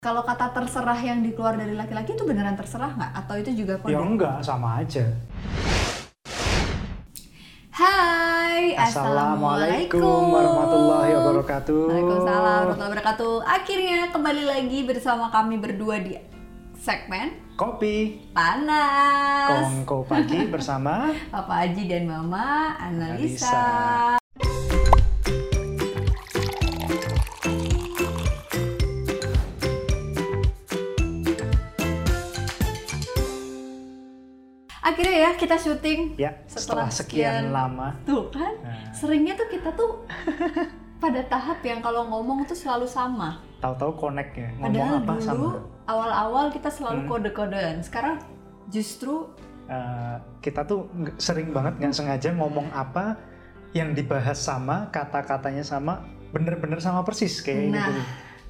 Kalau kata terserah yang dikeluar dari laki-laki itu beneran terserah nggak? Atau itu juga kode? Ya enggak, sama aja. Hai, Assalamualaikum warahmatullahi wabarakatuh. Waalaikumsalam warahmatullahi wabarakatuh. Akhirnya kembali lagi bersama kami berdua di segmen Kopi Panas. Kongko Pagi bersama Papa Aji dan Mama Analisa. Analisa. Ya kita syuting. ya Setelah setelah, sekian, sekian- lama. Tuh kan, Nah. seringnya tuh kita tuh pada tahap yang kalau ngomong tuh selalu sama. Tahu-tahu connect ya. Ngomong Padahal apa dulu sama awal-awal kita selalu Hmm. kode-kodean. Sekarang justru Eh, kita tuh sering banget nggak sengaja ngomong apa yang dibahas sama, kata-katanya sama, bener-bener sama persis kayak Nah, gitu.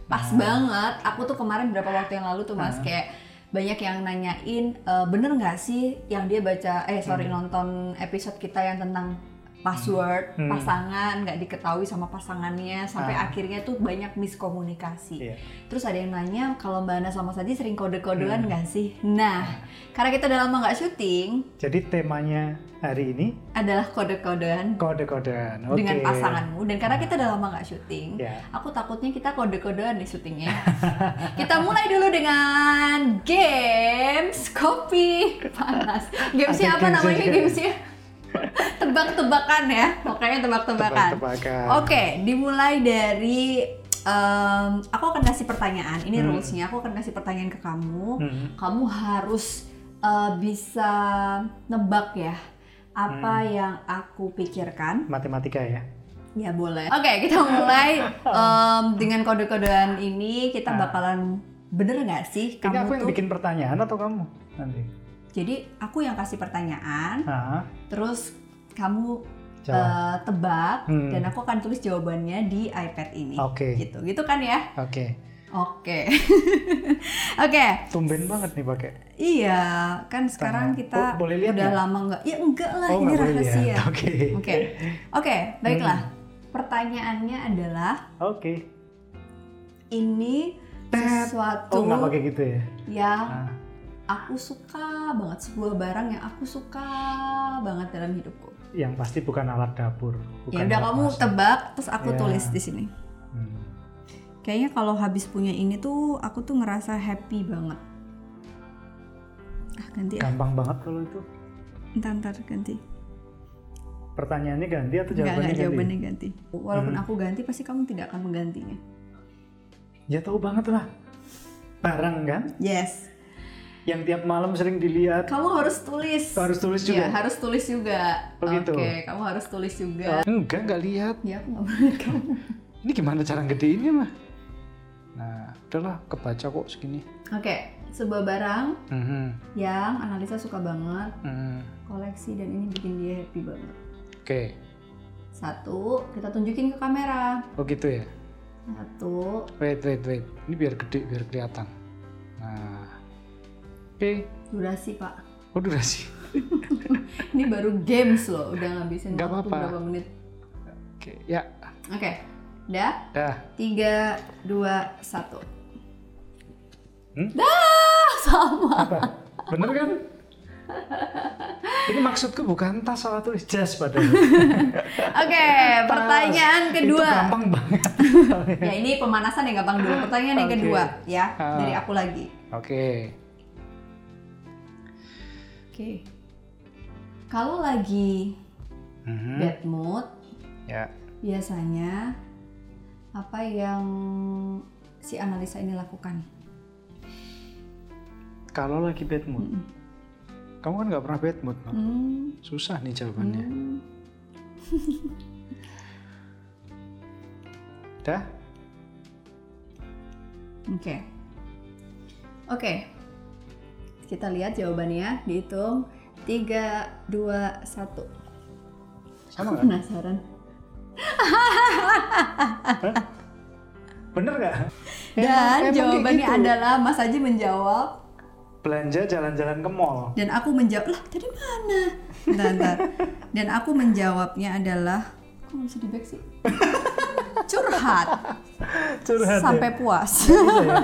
pas Nah. banget. Aku tuh kemarin berapa waktu yang lalu tuh mas Nah. kayak banyak yang nanyain e, bener nggak sih yang dia baca eh sorry Hmm. nonton episode kita yang tentang password Hmm. pasangan nggak diketahui sama pasangannya sampai Ah. akhirnya tuh banyak miskomunikasi. Iya. Terus ada yang nanya kalau Mbak Ana sama Saji sering kode-kodean Hmm. nggak sih? Nah, karena kita udah lama nggak syuting, Jadi temanya hari ini adalah kode-kodean kode-kodean. Oke. dengan pasanganmu. Dan karena kita udah lama nggak syuting, Ya. aku takutnya kita kode-kodean nih syutingnya. kita mulai dulu dengan games kopi panas. Gamesnya apa namanya gamesnya? Tebak-tebakan ya, pokoknya tebak-tebakan. Tebak-tebakan. Oke, dimulai dari em, aku akan kasih pertanyaan. Ini Hmm. rulesnya. Aku akan kasih pertanyaan ke kamu. Hmm. Kamu harus eh, bisa nebak ya apa Hmm. yang aku pikirkan. Matematika ya. Ya boleh. Oke, kita mulai em, dengan kode-kodean ini. Kita Ah. bakalan bener nggak sih Ini kamu aku yang tuh? bikin pertanyaan atau kamu nanti? Jadi aku yang kasih pertanyaan, Ah, terus kamu eh, tebak Hmm. dan aku akan tulis jawabannya di iPad ini. Oke. Gitu, gitu kan ya? Oke. Oke. Oke. Tumben banget nih pakai. Iya, kan sekarang Tanya. kita Oh, boleh lihat udah nggak? lama nggak? Ya enggak lah, Oh, ini rahasia. Oke. Oke. Oke, baiklah. Hmm. Pertanyaannya adalah Oke. ini Tet. sesuatu Oh, nggak pakai gitu ya? yang Ah, aku suka banget sebuah barang yang aku suka banget dalam hidupku. Yang pasti bukan alat dapur. ya udah kamu masak. tebak terus aku Ya. tulis di sini. Hmm. Kayaknya kalau habis punya ini tuh aku tuh ngerasa happy banget. Ah ganti ah, Gampang banget kalau itu. ntar ntar ganti. Pertanyaannya ganti atau Enggak, jawabannya enggak ganti? jawabannya ganti. Walaupun Hmm. aku ganti pasti kamu tidak akan menggantinya. Ya tahu banget lah. Barang kan? Yes. Yang tiap malam sering dilihat. Kamu harus tulis. Harus tulis Ya, juga. harus tulis juga. Oh, gitu. Oke, kamu harus tulis juga. Enggak, enggak lihat. Ya, aku nggak boleh kamu. Ini gimana cara gedeinnya mah? Nah, udahlah kebaca kok segini. Oke, sebuah barang Mhm, yang analisa suka banget, mhm. koleksi dan ini bikin dia happy banget. Oke. Satu, kita tunjukin ke kamera. Oh gitu ya. Satu, Wait, wait, wait. Ini biar gede, biar kelihatan. Nah. Oke. durasi pak. Oh durasi. Ini baru games loh, udah ngabisin Nggak waktu apa-apa. berapa menit. Oke, ya. Oke, udah? Dah. Tiga, dua, satu. Hmm? Dah, sama. Apa? Bener kan? Ini maksudku bukan tas salah tulis jas padahal. Oke, pertanyaan Tas. kedua. Itu gampang banget. Ya ini pemanasan yang gampang dulu. Pertanyaan yang Oke. kedua ya Ah. dari aku lagi. Oke. Oke. Kalau lagi Mhm. bad mood, Ya. biasanya apa yang si analisa ini lakukan? Kalau lagi bad mood, Mm-mm. kamu kan nggak pernah bad mood, no? Hmm, Susah nih jawabannya. hmm. Dah? Oke. Oke. Kita lihat jawabannya. Dihitung. 3, 2, 1. Sama nggak? Penasaran. Bener nggak? Dan Emang- jawabannya gitu. adalah Mas Aji menjawab belanja jalan-jalan ke mall. dan aku menjawab lah tadi mana? Bentar, bentar. Dan aku menjawabnya adalah kok bisa di back sih? Curhat Curhat ya? sampai puas. Bisa ya?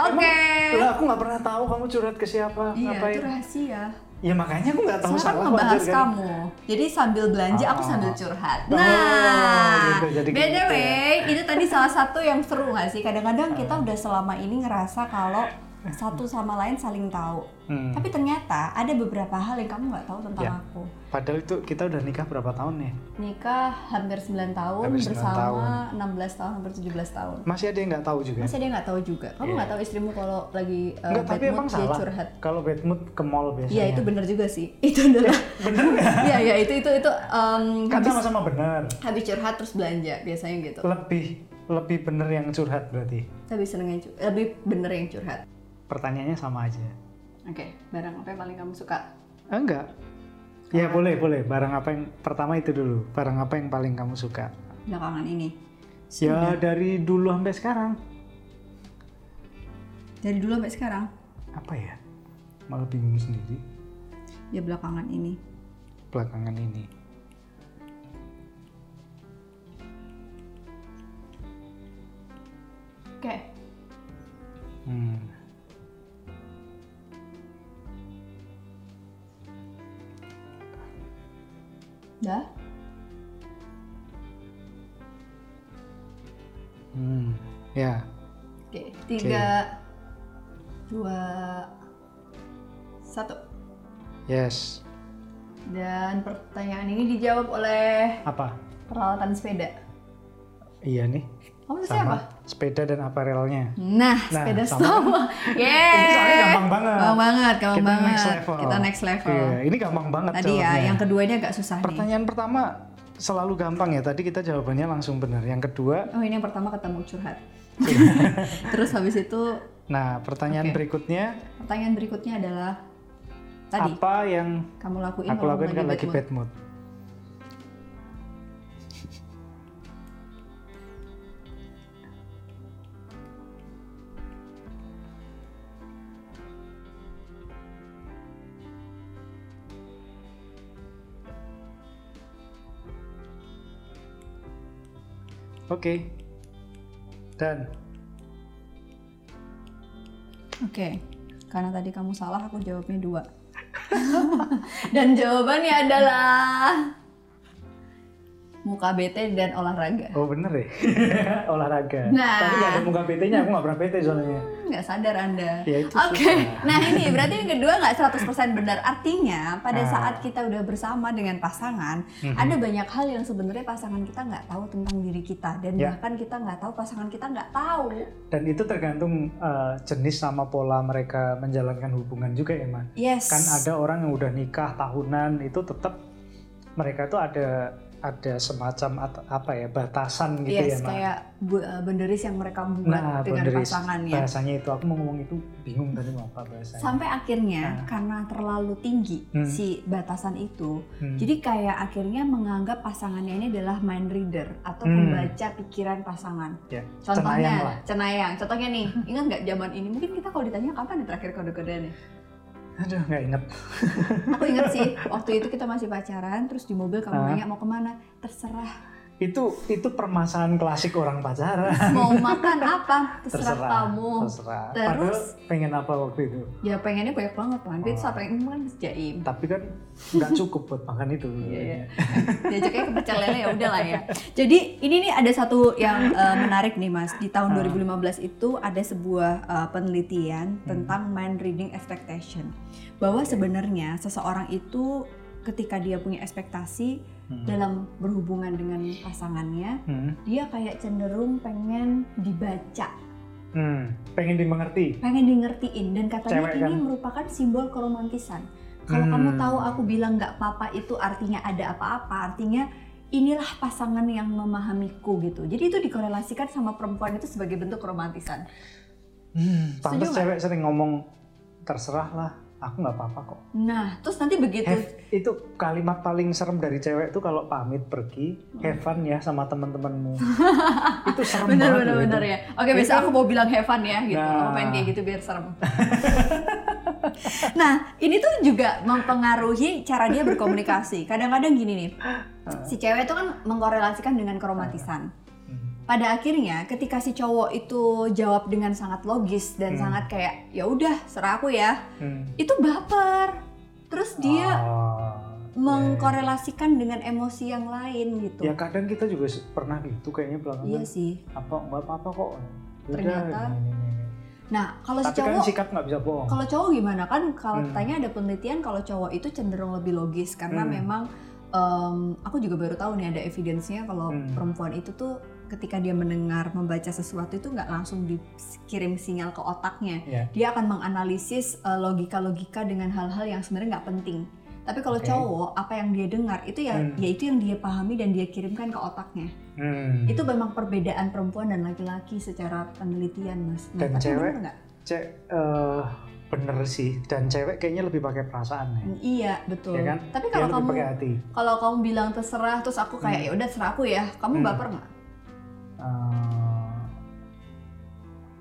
Oke. Lah aku nggak pernah tahu kamu curhat ke siapa, Iya, ngapain. itu rahasia. Ya makanya aku nggak tahu Saya kan salah ngebahas wajar kan? kamu. Jadi sambil belanja aku Oh. sambil curhat. Oh, Nah, gitu, jadi by the gitu way, itu tadi salah satu yang seru nggak sih? Kadang-kadang kita Ah. udah selama ini ngerasa kalau satu sama lain saling tahu. Hmm. Tapi ternyata ada beberapa hal yang kamu nggak tahu tentang Ya. aku. Padahal itu kita udah nikah berapa tahun ya? Nikah hampir 9 tahun Hampir 9 bersama tahun. 16 tahun hampir 17 tahun. Masih ada yang nggak tahu juga. Masih dia nggak tahu juga. Kamu Iya. nggak tahu istrimu kalau lagi uh, Enggak, bad tapi mood emang dia salah. curhat. Kalau bad mood ke mall biasanya. Iya itu bener juga sih. Itu adalah Bener nggak? Iya iya itu itu itu um, Kan habis sama-sama bener. habis curhat terus belanja biasanya gitu. Lebih lebih bener yang curhat berarti. Lebih seneng yang lebih bener yang curhat. Pertanyaannya sama aja. Oke, barang apa yang paling kamu suka? Ah, enggak. Ya boleh boleh. Barang apa yang pertama itu dulu. Barang apa yang paling kamu suka? Belakangan ini. Ya dari dulu sampai sekarang. Dari dulu sampai sekarang. Apa ya? Malah bingung sendiri. Ya belakangan ini. Belakangan ini. Oke. Hmm. Dah? Hmm. Ya. Oke. Tiga, dua, satu. Yes. Dan pertanyaan ini dijawab oleh Apa? peralatan sepeda. Iya nih. Kamu? Sama sepeda dan aparelnya. Nah, Nah, sepeda sama. sama. Yeay. Ini soalnya gampang banget. Gampang banget, gampang Kita banget. next level. Kita next level. Iya, ini gampang banget Tadi ya, jawabnya. yang kedua ini agak susah nih. Pertanyaan pertama selalu gampang ya. Tadi kita jawabannya langsung benar. Yang kedua, Oh ini yang pertama ketemu curhat. Terus habis itu nah pertanyaan Oke. berikutnya pertanyaan berikutnya adalah tadi apa yang kamu lakuin aku kalau lakuin kan lagi mood? bad mood? Oke. Dan Oke, karena tadi kamu salah aku jawabnya dua. Dan jawabannya adalah muka bete dan olahraga. oh bener ya olahraga. Nah. Tapi nggak ada muka bete-nya, aku nggak pernah bete soalnya. Nggak sadar Anda. Ya, itu Oke, susah. nah ini berarti yang kedua nggak 100% benar. Artinya pada Ah. saat kita udah bersama dengan pasangan, Mhm. ada banyak hal yang sebenarnya pasangan kita nggak tahu tentang diri kita dan Ya. bahkan kita nggak tahu pasangan kita nggak tahu. Dan itu tergantung eh, jenis sama pola mereka menjalankan hubungan juga ya, Man. Yes. Kan ada orang yang udah nikah tahunan itu tetap mereka tuh ada ada semacam at- apa ya batasan gitu yes, ya, Man. kayak bu- uh, boundaries yang mereka buat Nah, dengan boundaries. pasangannya. Bahasanya itu aku mau ngomong itu bingung tadi mau apa bahasanya. Sampai akhirnya Nah. karena terlalu tinggi Hmm. si batasan itu, Hmm. jadi kayak akhirnya menganggap pasangannya ini adalah mind reader atau Hmm. pembaca pikiran pasangan. ya, Contohnya, cenayang lah. cenayang. Contohnya nih, ingat nggak zaman ini? Mungkin kita kalau ditanya kapan nih terakhir kode-kodean nih? Aduh, nggak inget. Aku inget sih, waktu itu kita masih pacaran, terus di mobil kamu nanya mau ke mana? Terserah. Itu itu permasalahan klasik orang pacaran. Mau makan apa? Terserah, kamu. Terserah. Terus? Padahal pengen apa waktu itu? Ya pengennya banyak banget kan. Tuh Oh. pengen kan jaim. Tapi kan nggak cukup buat makan itu. Iya, iya. Diajaknya ke pecel lele ya udah lah ya. Jadi ini nih ada satu yang eh, menarik nih Mas. Di tahun Ah. 2015 itu ada sebuah eh, penelitian Hmm. tentang mind reading expectation. Bahwa sebenarnya seseorang itu ketika dia punya ekspektasi Hmm. dalam berhubungan dengan pasangannya, Hmm. dia kayak cenderung pengen dibaca, Hmm. Pengen dimengerti. pengen di ngertiin dan katanya Cewek ini kan? merupakan simbol keromantisan. Kalau Hmm. kamu tahu aku bilang nggak apa-apa itu artinya ada apa-apa, artinya inilah pasangan yang memahamiku gitu. Jadi itu dikorelasikan sama perempuan itu sebagai bentuk keromantisan. Hmm. Nggak? cewek sering ngomong terserah lah, aku nggak apa-apa kok. Nah, terus nanti begitu Have, itu kalimat paling serem dari cewek tuh kalau pamit pergi, have fun ya sama teman-temanmu. itu serem bener banget bener loh bener itu. ya. Oke, Itu- besok aku mau bilang have fun ya gitu. Nah. Aku pengen kayak gitu biar serem. nah, ini tuh juga mempengaruhi cara dia berkomunikasi. Kadang-kadang gini nih, si cewek itu kan mengkorelasikan dengan keromantisan. Pada akhirnya ketika si cowok itu jawab dengan sangat logis dan Hmm. sangat kayak ya udah serah aku ya Hmm. itu baper terus dia Oh, mengkorelasikan dengan emosi yang lain gitu ya kadang kita juga pernah gitu kayaknya belakangan iya sih apa nggak apa-apa kok Udah, Ternyata- ini, ini, ini. nah kalau si kan cowok sikap nggak bisa bohong kalau cowok gimana kan kalau Hmm. katanya ada penelitian kalau cowok itu cenderung lebih logis karena Hmm. memang em, aku juga baru tahu nih ada evidence-nya kalau Hmm. perempuan itu tuh ketika dia mendengar membaca sesuatu itu nggak langsung dikirim sinyal ke otaknya Ya. dia akan menganalisis eh, logika-logika dengan hal-hal yang sebenarnya nggak penting tapi kalau Oke. cowok apa yang dia dengar itu ya Hmm. ya itu yang dia pahami dan dia kirimkan ke otaknya Hmm. itu memang perbedaan perempuan dan laki-laki secara penelitian mas Dan tapi cewek? bener nggak? cek eh, bener sih dan cewek kayaknya lebih pakai perasaan ya iya betul ya kan tapi kalau kamu kalau kamu bilang terserah terus aku kayak Hmm. ya udah terserah aku ya kamu Hmm. baper nggak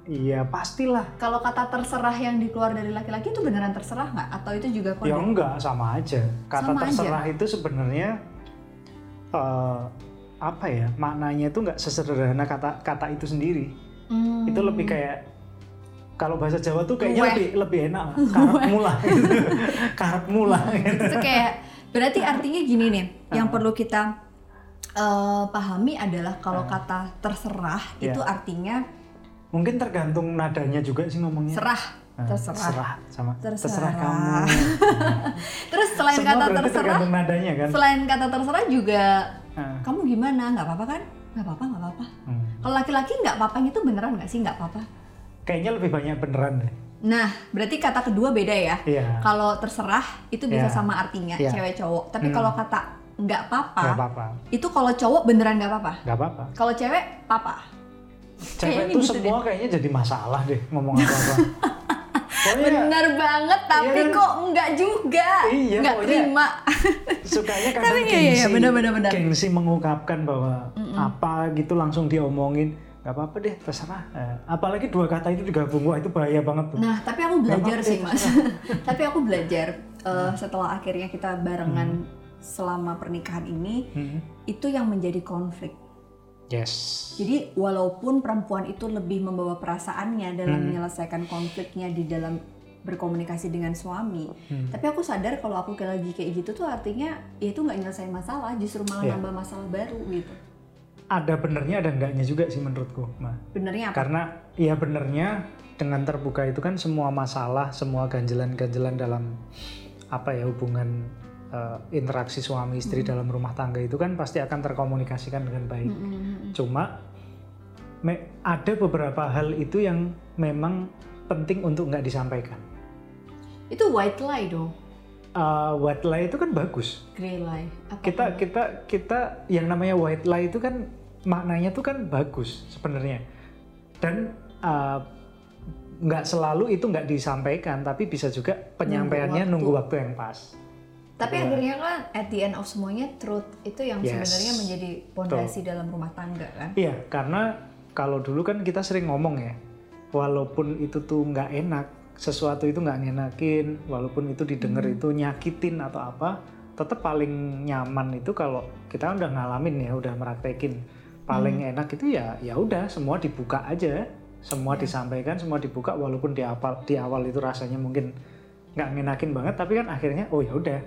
iya pastilah kalau kata terserah yang dikeluar dari laki-laki itu beneran terserah nggak atau itu juga kode ya enggak sama aja kata Sama aja. terserah itu sebenarnya eh, apa ya maknanya itu nggak sesederhana kata kata itu sendiri Hmm. itu lebih kayak kalau bahasa Jawa tuh kayaknya Weh. lebih lebih enak gitu. karepmu lah gitu. itu kayak berarti artinya gini nih yang Ah. perlu kita eh, pahami adalah kalau Ah. kata terserah Iya. itu artinya mungkin tergantung nadanya juga sih ngomongnya serah Nah, terserah. serah sama Terserah. terserah, kamu terus selain Semua kata terserah nadanya kan selain kata terserah juga Nah, kamu gimana nggak apa-apa kan nggak apa-apa nggak apa-apa hmm. kalau laki-laki nggak apa-apa itu beneran nggak sih nggak apa-apa kayaknya lebih banyak beneran deh nah berarti kata kedua beda ya iya kalau terserah itu bisa Iya. sama artinya Iya. cewek cowok tapi Hmm. kalau kata nggak apa-apa nggak apa-apa itu kalau cowok beneran nggak apa-apa nggak apa-apa kalau cewek papa. Cewek Kayaknya itu gitu semua kayaknya jadi masalah deh ngomong apa-apa. Pokoknya bener banget tapi Iya kok nggak juga? Iya, nggak pokoknya terima. sukanya kadang Tapi iya, iya, gengsi. bener, bener, bener. gengsi mengungkapkan bahwa Mm-mm. apa gitu langsung diomongin. Nggak apa-apa deh terserah. Eh, apalagi dua kata itu digabung wah itu bahaya banget tuh. Nah tapi aku belajar sih deh, mas. tapi aku belajar eh, setelah akhirnya kita barengan Hmm. Selama pernikahan ini Hmm. itu yang menjadi konflik yes Jadi walaupun perempuan itu lebih membawa perasaannya dalam Hmm. menyelesaikan konfliknya di dalam berkomunikasi dengan suami, Hmm. tapi aku sadar kalau aku kayak lagi kayak gitu tuh artinya ya itu nggak nyelesain masalah, justru malah Iya. nambah masalah baru gitu. ada benernya ada enggaknya juga sih menurutku Ma. Benernya apa? karena ya benernya dengan terbuka itu kan semua masalah semua ganjelan-ganjelan dalam apa ya hubungan eh, interaksi suami istri dalam rumah tangga itu kan pasti akan terkomunikasikan dengan baik Mm-mm. cuma me- ada beberapa hal itu yang memang penting untuk nggak disampaikan Itu white lie dong, Eh, white lie itu kan bagus grey lie. Apa kita tuh? kita kita yang namanya white lie itu kan maknanya tuh kan bagus sebenarnya dan eh, nggak selalu itu nggak disampaikan tapi bisa juga penyampaiannya waktu. nunggu waktu yang pas Tapi Iya. akhirnya kan at the end of semuanya truth itu yang Yes. sebenarnya menjadi pondasi dalam rumah tangga kan. iya karena kalau dulu kan kita sering ngomong ya walaupun itu tuh nggak enak sesuatu itu nggak ngenakin walaupun itu didengar Hmm. itu nyakitin atau apa tetap paling nyaman itu kalau kita udah ngalamin ya udah meraktekin paling Hmm. enak itu ya ya udah semua dibuka aja semua Ya. disampaikan semua dibuka walaupun di awal di awal itu rasanya mungkin nggak ngenakin banget tapi kan akhirnya oh ya udah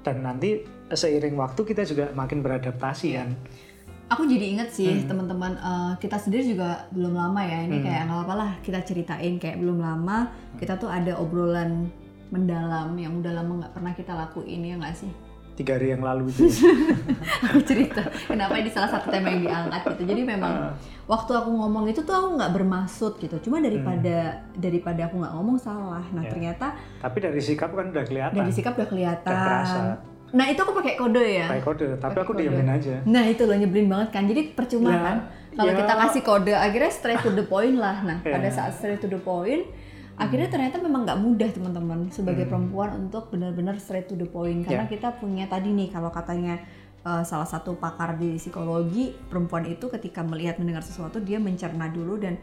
dan nanti seiring waktu kita juga makin beradaptasi Iya. kan Aku jadi inget sih Hmm. teman-teman eh, kita sendiri juga belum lama ya ini Hmm. kayak nggak apa-apa lah kita ceritain kayak belum lama kita tuh ada obrolan mendalam yang udah lama nggak pernah kita lakuin ya nggak sih? Tiga hari yang lalu itu ya. Aku cerita kenapa ini salah satu tema yang diangkat gitu. Jadi memang Ah, waktu aku ngomong itu tuh aku nggak bermaksud gitu. Cuma daripada daripada aku nggak ngomong salah. Nah Hmm. Ya. ternyata tapi dari sikap kan udah kelihatan dari sikap udah kelihatan. udah kerasa Nah itu aku pakai kode ya. pakai kode tapi Pakai aku kode. diamin aja Nah itu loh nyebelin banget kan. Jadi percuma Ya, kan kalau ya. kita kasih kode akhirnya straight to the point lah. Nah Ya. pada saat straight to the point akhirnya ternyata memang nggak mudah teman-teman sebagai Hmm. perempuan untuk benar-benar straight to the point karena Ya. kita punya tadi nih kalau katanya uh, salah satu pakar di psikologi perempuan itu ketika melihat mendengar sesuatu dia mencerna dulu dan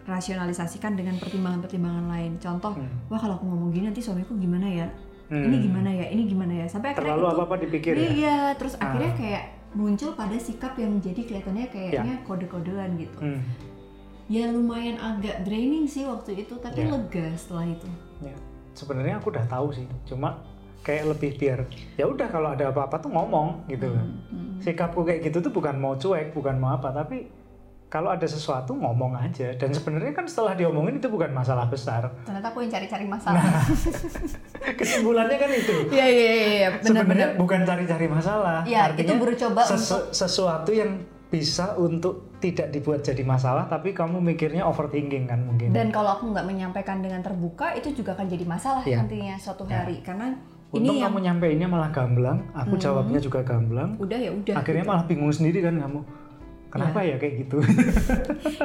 merasionalisasikan dengan pertimbangan-pertimbangan lain. Contoh, Hmm. wah kalau aku ngomong gini nanti suamiku gimana ya? Hmm. Ini gimana ya? Ini gimana ya? Sampai akhirnya terlalu itu apa apa dipikir ya Iya, terus akhirnya Ah. kayak muncul pada sikap yang jadi kelihatannya kayaknya kode-kodean gitu. Hmm. Ya lumayan agak draining sih waktu itu, tapi Ya. lega setelah itu. Ya, sebenarnya aku udah tahu sih, cuma kayak lebih biar ya udah kalau ada apa-apa tuh ngomong gitu kan. Hmm. Sikapku kayak gitu tuh bukan mau cuek, bukan mau apa, tapi kalau ada sesuatu ngomong aja. Dan sebenarnya kan setelah diomongin itu bukan masalah besar. Ternyata aku yang cari-cari masalah. Kesimpulannya kan itu. Iya iya iya, iya Sebenarnya benar-benar. bukan cari-cari masalah. Ya, itu berucoba sesu- sesuatu yang bisa untuk tidak dibuat jadi masalah, tapi kamu mikirnya overthinking kan mungkin. Dan kalau aku nggak menyampaikan dengan terbuka, itu juga akan jadi masalah Iya. nantinya suatu Ya. hari. Karena Untung ini yang kamu nyampeinnya malah gamblang, aku Hmm. jawabnya juga gamblang. udah ya udah. Akhirnya malah bingung sendiri kan kamu. Kenapa ya kayak gitu?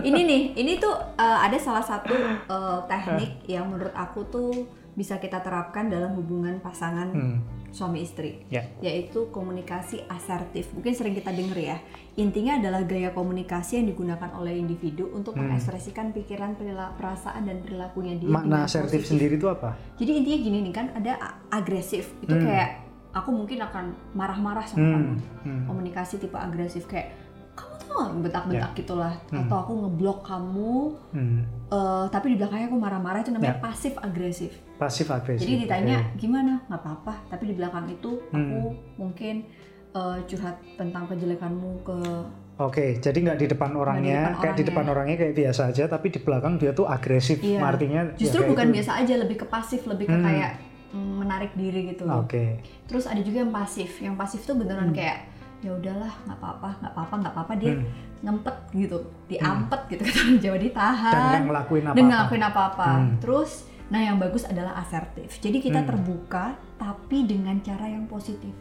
ini nih, ini tuh uh, ada salah satu uh, teknik yang menurut aku tuh bisa kita terapkan dalam hubungan pasangan Hmm, suami istri, ya. yaitu komunikasi asertif. Mungkin sering kita denger ya. Intinya adalah gaya komunikasi yang digugakan oleh individu untuk Hmm. mengekspresikan pikiran, perila- perasaan dan perilakunya dia. Makna asertif positif. sendiri itu apa? Jadi intinya gini nih kan, ada agresif. Itu Hmm. kayak aku mungkin akan marah-marah sama kamu. Hmm, hmm, Komunikasi tipe agresif kayak bentak-bentak gitulah. Hmm. Atau aku ngeblok kamu hmm. Eh, tapi di belakangnya aku marah-marah itu namanya Ya. pasif agresif. Pasif agresif. Jadi ditanya oke. gimana nggak apa-apa, tapi di belakang itu Hmm. aku mungkin eh, curhat tentang kejelekanmu ke Oke, jadi nggak di depan orangnya, depan kayak di depan orangnya kayak biasa aja, tapi di belakang dia tuh agresif. Iya. Artinya ya justru kayak bukan itu. biasa aja, lebih ke pasif, lebih ke Hmm. kayak mm, menarik diri gitu. Oke. Terus ada juga yang pasif, yang pasif tuh beneran Hmm. kayak ya udahlah nggak apa-apa, nggak apa-apa, nggak apa-apa dia Hmm. ngempet gitu, diampet gitu kata orang Jawa ditahan. Dan nggak ngelakuin apa-apa. nggak ngelakuin apa-apa. Hmm. Terus, nah yang bagus adalah asertif. Jadi kita Hmm. terbuka, tapi dengan cara yang positif.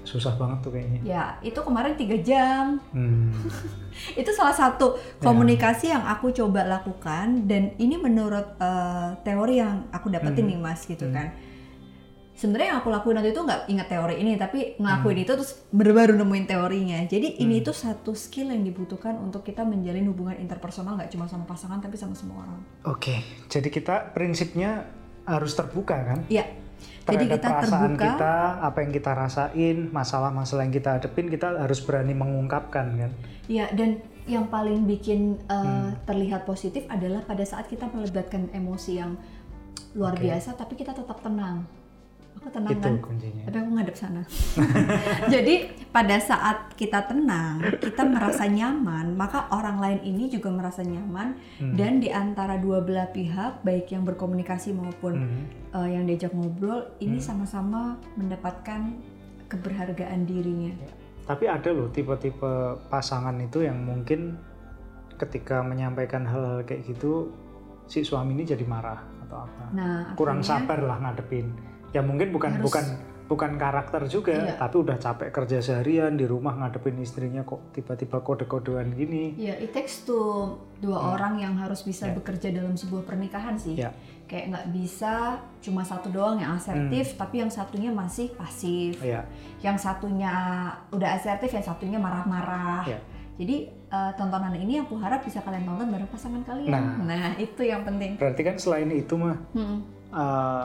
Susah banget tuh kayaknya. Ya, itu kemarin tiga jam. Hmm. Itu salah satu Ya. komunikasi yang aku coba lakukan dan ini menurut eh, teori yang aku dapetin Hmm. nih mas, gitu Hmm. kan. Sebenarnya yang aku lakuin waktu itu nggak ingat teori ini, tapi ngelakuin Hmm. itu terus baru-baru nemuin teorinya. Jadi ini Hmm. tuh satu skill yang dibutuhkan untuk kita menjalin hubungan interpersonal nggak cuma sama pasangan tapi sama semua orang. Oke, jadi kita prinsipnya harus terbuka kan? Iya. Jadi kita perasaan terbuka. kita, apa yang kita rasain, masalah-masalah yang kita hadepin, kita harus berani mengungkapkan kan? Iya, dan yang paling bikin uh, Hmm. terlihat positif adalah pada saat kita melibatkan emosi yang luar Oke. biasa, tapi kita tetap tenang. Aku tenang Itu kan, kuncinya. tapi aku ngadep sana. Jadi pada saat kita tenang, kita merasa nyaman, maka orang lain ini juga merasa nyaman. Hmm. Dan di antara dua belah pihak, baik yang berkomunikasi maupun Hmm. uh, yang diajak ngobrol, ini Hmm. sama-sama mendapatkan keberhargaan dirinya. Tapi ada loh tipe-tipe pasangan itu yang mungkin ketika menyampaikan hal-hal kayak gitu, si suami ini jadi marah atau apa? Nah, Kurang akhirnya- sabar lah ngadepin. Ya mungkin bukan Harus- bukan bukan karakter juga, Iya. tapi udah capek kerja seharian di rumah ngadepin istrinya kok tiba-tiba kode-kodean gini. Ya, it takes to dua Hmm. orang yang harus bisa Ya. bekerja dalam sebuah pernikahan sih. Ya. Kayak nggak bisa cuma satu doang yang asertif, tapi yang satunya masih pasif. Ya, Yang satunya udah asertif, yang satunya marah-marah. Ya. Jadi eh, tontonan ini aku harap bisa kalian tonton bareng pasangan kalian. Nah. itu yang penting. berarti kan selain itu mah Hmm. eh,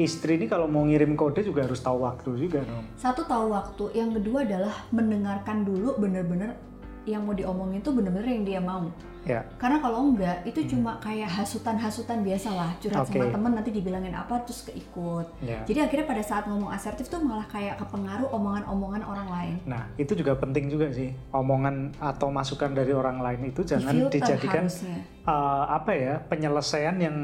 istri ini kalau mau ngirim kode juga harus tahu waktu juga dong. Satu tahu waktu, yang kedua adalah mendengarkan dulu bener-bener yang mau diomongin itu bener-bener yang dia mau. Ya, Karena kalau enggak, itu cuma kayak hasutan-hasutan biasa lah. Curhat sama Oke. temen nanti dibilangin apa terus keikut. ya. Jadi akhirnya pada saat ngomong asertif tuh malah kayak kepengaruh omongan-omongan orang lain. Nah, itu juga penting juga sih. Omongan atau masukan dari orang lain itu jangan Difilter dijadikan harusnya. eh, apa ya, penyelesaian yang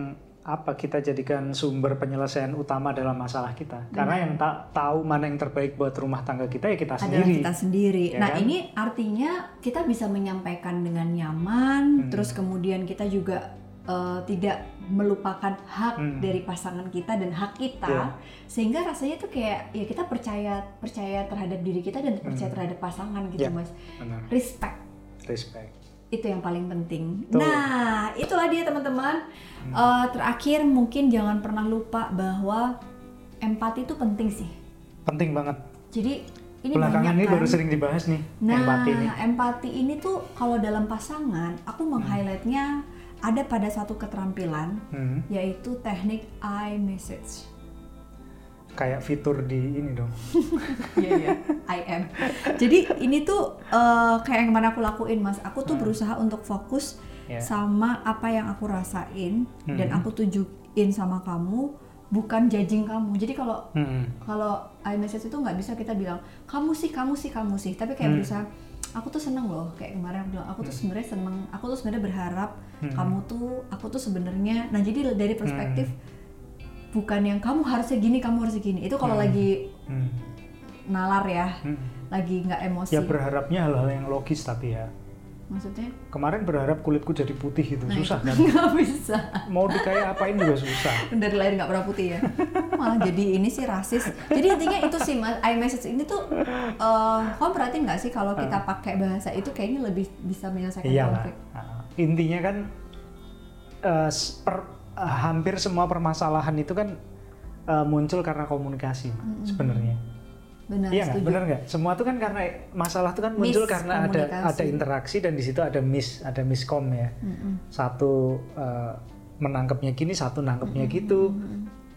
apa kita jadikan sumber penyelesaian utama dalam masalah kita. Karena yang tak tahu mana yang terbaik buat rumah tangga kita ya kita adalah sendiri. kita sendiri. Ya nah kan? ini artinya kita bisa menyampaikan dengan nyaman, Hmm. terus kemudian kita juga eh, tidak melupakan hak Hmm. dari pasangan kita dan hak kita, Ya. sehingga rasanya tuh kayak ya kita percaya percaya terhadap diri kita dan percaya Hmm. terhadap pasangan gitu Ya. mas. Benar. Respect Respect. Itu yang paling penting. Tuh. Nah, itulah dia teman-teman. Hmm. Eh, terakhir mungkin jangan pernah lupa bahwa empati itu penting sih. Penting banget. Jadi ini Belakangan banyak ini kan. baru sering dibahas nih Nah, empati ini. empati ini tuh kalau dalam pasangan, aku Hmm. meng-highlightnya ada pada satu keterampilan Hmm. yaitu teknik I message. Kayak fitur di ini dong. Iya iya, I am. Jadi ini tuh eh, kayak yang kemarin aku lakuin mas. Aku tuh berusaha untuk fokus Ya. sama apa yang aku rasain dan Hmm. aku tunjukin sama kamu, bukan judging kamu. Jadi kalau Hmm. kalau iMessage itu nggak bisa kita bilang kamu sih, kamu sih, kamu sih. Tapi kayak Hmm. berusaha. Aku tuh seneng loh, kayak kemarin aku bilang, aku tuh sebenarnya seneng, aku tuh sebenarnya berharap Hmm. kamu tuh, aku tuh sebenarnya. Nah jadi dari perspektif bukan yang kamu harusnya gini, kamu harusnya gini. Itu kalau Hmm. lagi Hmm. nalar ya, Hmm. lagi nggak emosi. Ya berharapnya hal-hal yang logis tapi ya. Maksudnya Kemarin berharap kulitku jadi putih gitu, Nah, susah itu kan? nggak bisa. Mau dikayak apain juga susah. Dari lahir nggak pernah putih ya. Malah jadi ini sih rasis. Jadi intinya itu sih mas, iMessage ini tuh, eh kamu perhatiin nggak sih kalau kita pakai bahasa itu kayaknya lebih bisa menyelesaikan Iyalah. konflik. Nah, intinya kan eh, s- per- eh, hampir semua permasalahan itu kan eh, muncul karena komunikasi sebenarnya. Benar, Iya nggak? setuju. Bener nggak? Semua itu kan karena masalah itu kan muncul karena ada ada interaksi dan di situ ada miss, ada miskom ya. Mm-mm. Satu eh, menangkapnya gini, satu nangkapnya gitu.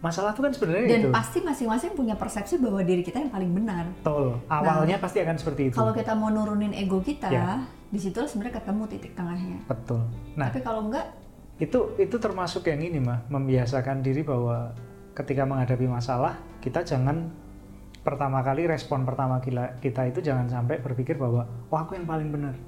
Masalah itu kan sebenarnya Dan itu. pasti masing-masing punya persepsi bahwa diri kita yang paling benar. Betul. Awalnya pasti akan seperti itu. Kalau kita mau nurunin ego kita, Ya. di situ sebenarnya ketemu titik tengahnya. Betul. Nah, Tapi kalau enggak, itu itu termasuk yang ini mah membiasakan diri bahwa ketika menghadapi masalah kita jangan pertama kali respon pertama kita, itu jangan sampai berpikir bahwa wah aku yang paling benar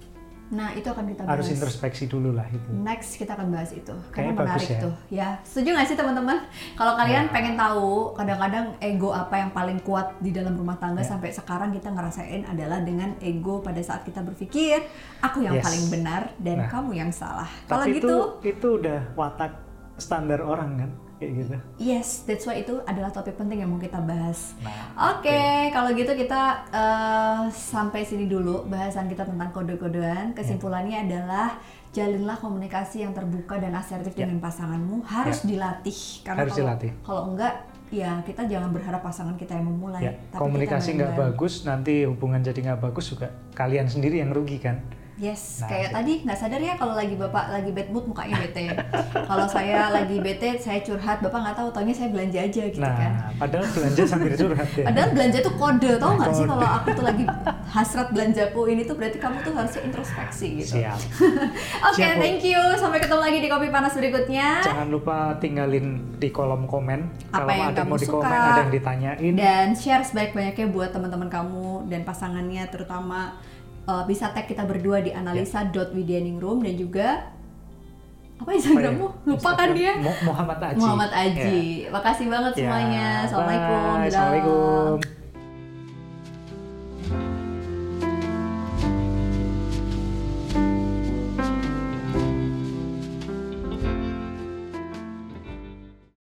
nah itu akan kita bahas. harus introspeksi dulu lah itu Next kita akan bahas itu Kayaknya karena menarik ya. tuh. Ya, setuju nggak sih teman-teman? Kalau kalian Ya. pengen tahu kadang-kadang ego apa yang paling kuat di dalam rumah tangga Ya. sampai sekarang kita ngerasain adalah dengan ego pada saat kita berpikir aku yang Yes. paling benar dan Nah. kamu yang salah. Kalau gitu, itu itu udah watak standar orang kan kayak gitu yes, that's why itu adalah topik penting yang mau kita bahas. nah Oke, kalau gitu kita eh, sampai sini dulu bahasan kita tentang kode-kodean. Kesimpulannya adalah jalinlah komunikasi yang terbuka dan asertif Ya. dengan pasanganmu harus dilatih. Karena Harus kalau, dilatih. Kalau enggak, ya kita jangan berharap pasangan kita yang memulai. ya tapi komunikasi nggak bagus nanti hubungan jadi nggak bagus juga kalian sendiri yang rugi kan Yes, Nah, kayak sih. tadi nggak sadar ya kalau lagi bapak lagi bad mood mukanya bete. kalau saya lagi bete, saya curhat, bapak nggak tahu, taunya saya belanja aja gitu nah kan. padahal belanja sambil curhat ya Padahal belanja tuh kode, tau nggak sih kalau aku tuh lagi hasrat belanjaku ini tuh berarti kamu tuh harusnya introspeksi gitu. siap Oke, Siap, Bu. thank you. Sampai ketemu lagi di kopi panas berikutnya. Jangan lupa tinggalin di kolom komen. Apa Kalau yang ada kamu mau di suka. komen, ada yang ditanyain. Dan share sebanyak-banyaknya buat teman-teman kamu dan pasangannya terutama uh, bisa tag kita berdua di analisa.widianingrum dan juga apa Instagrammu? Ya? Lupa kan dia? Mu- Muhammad Aji. Muhammad Ya. Aji. Makasih banget Ya, semuanya. Assalamualaikum. bye. Dadah. Assalamualaikum.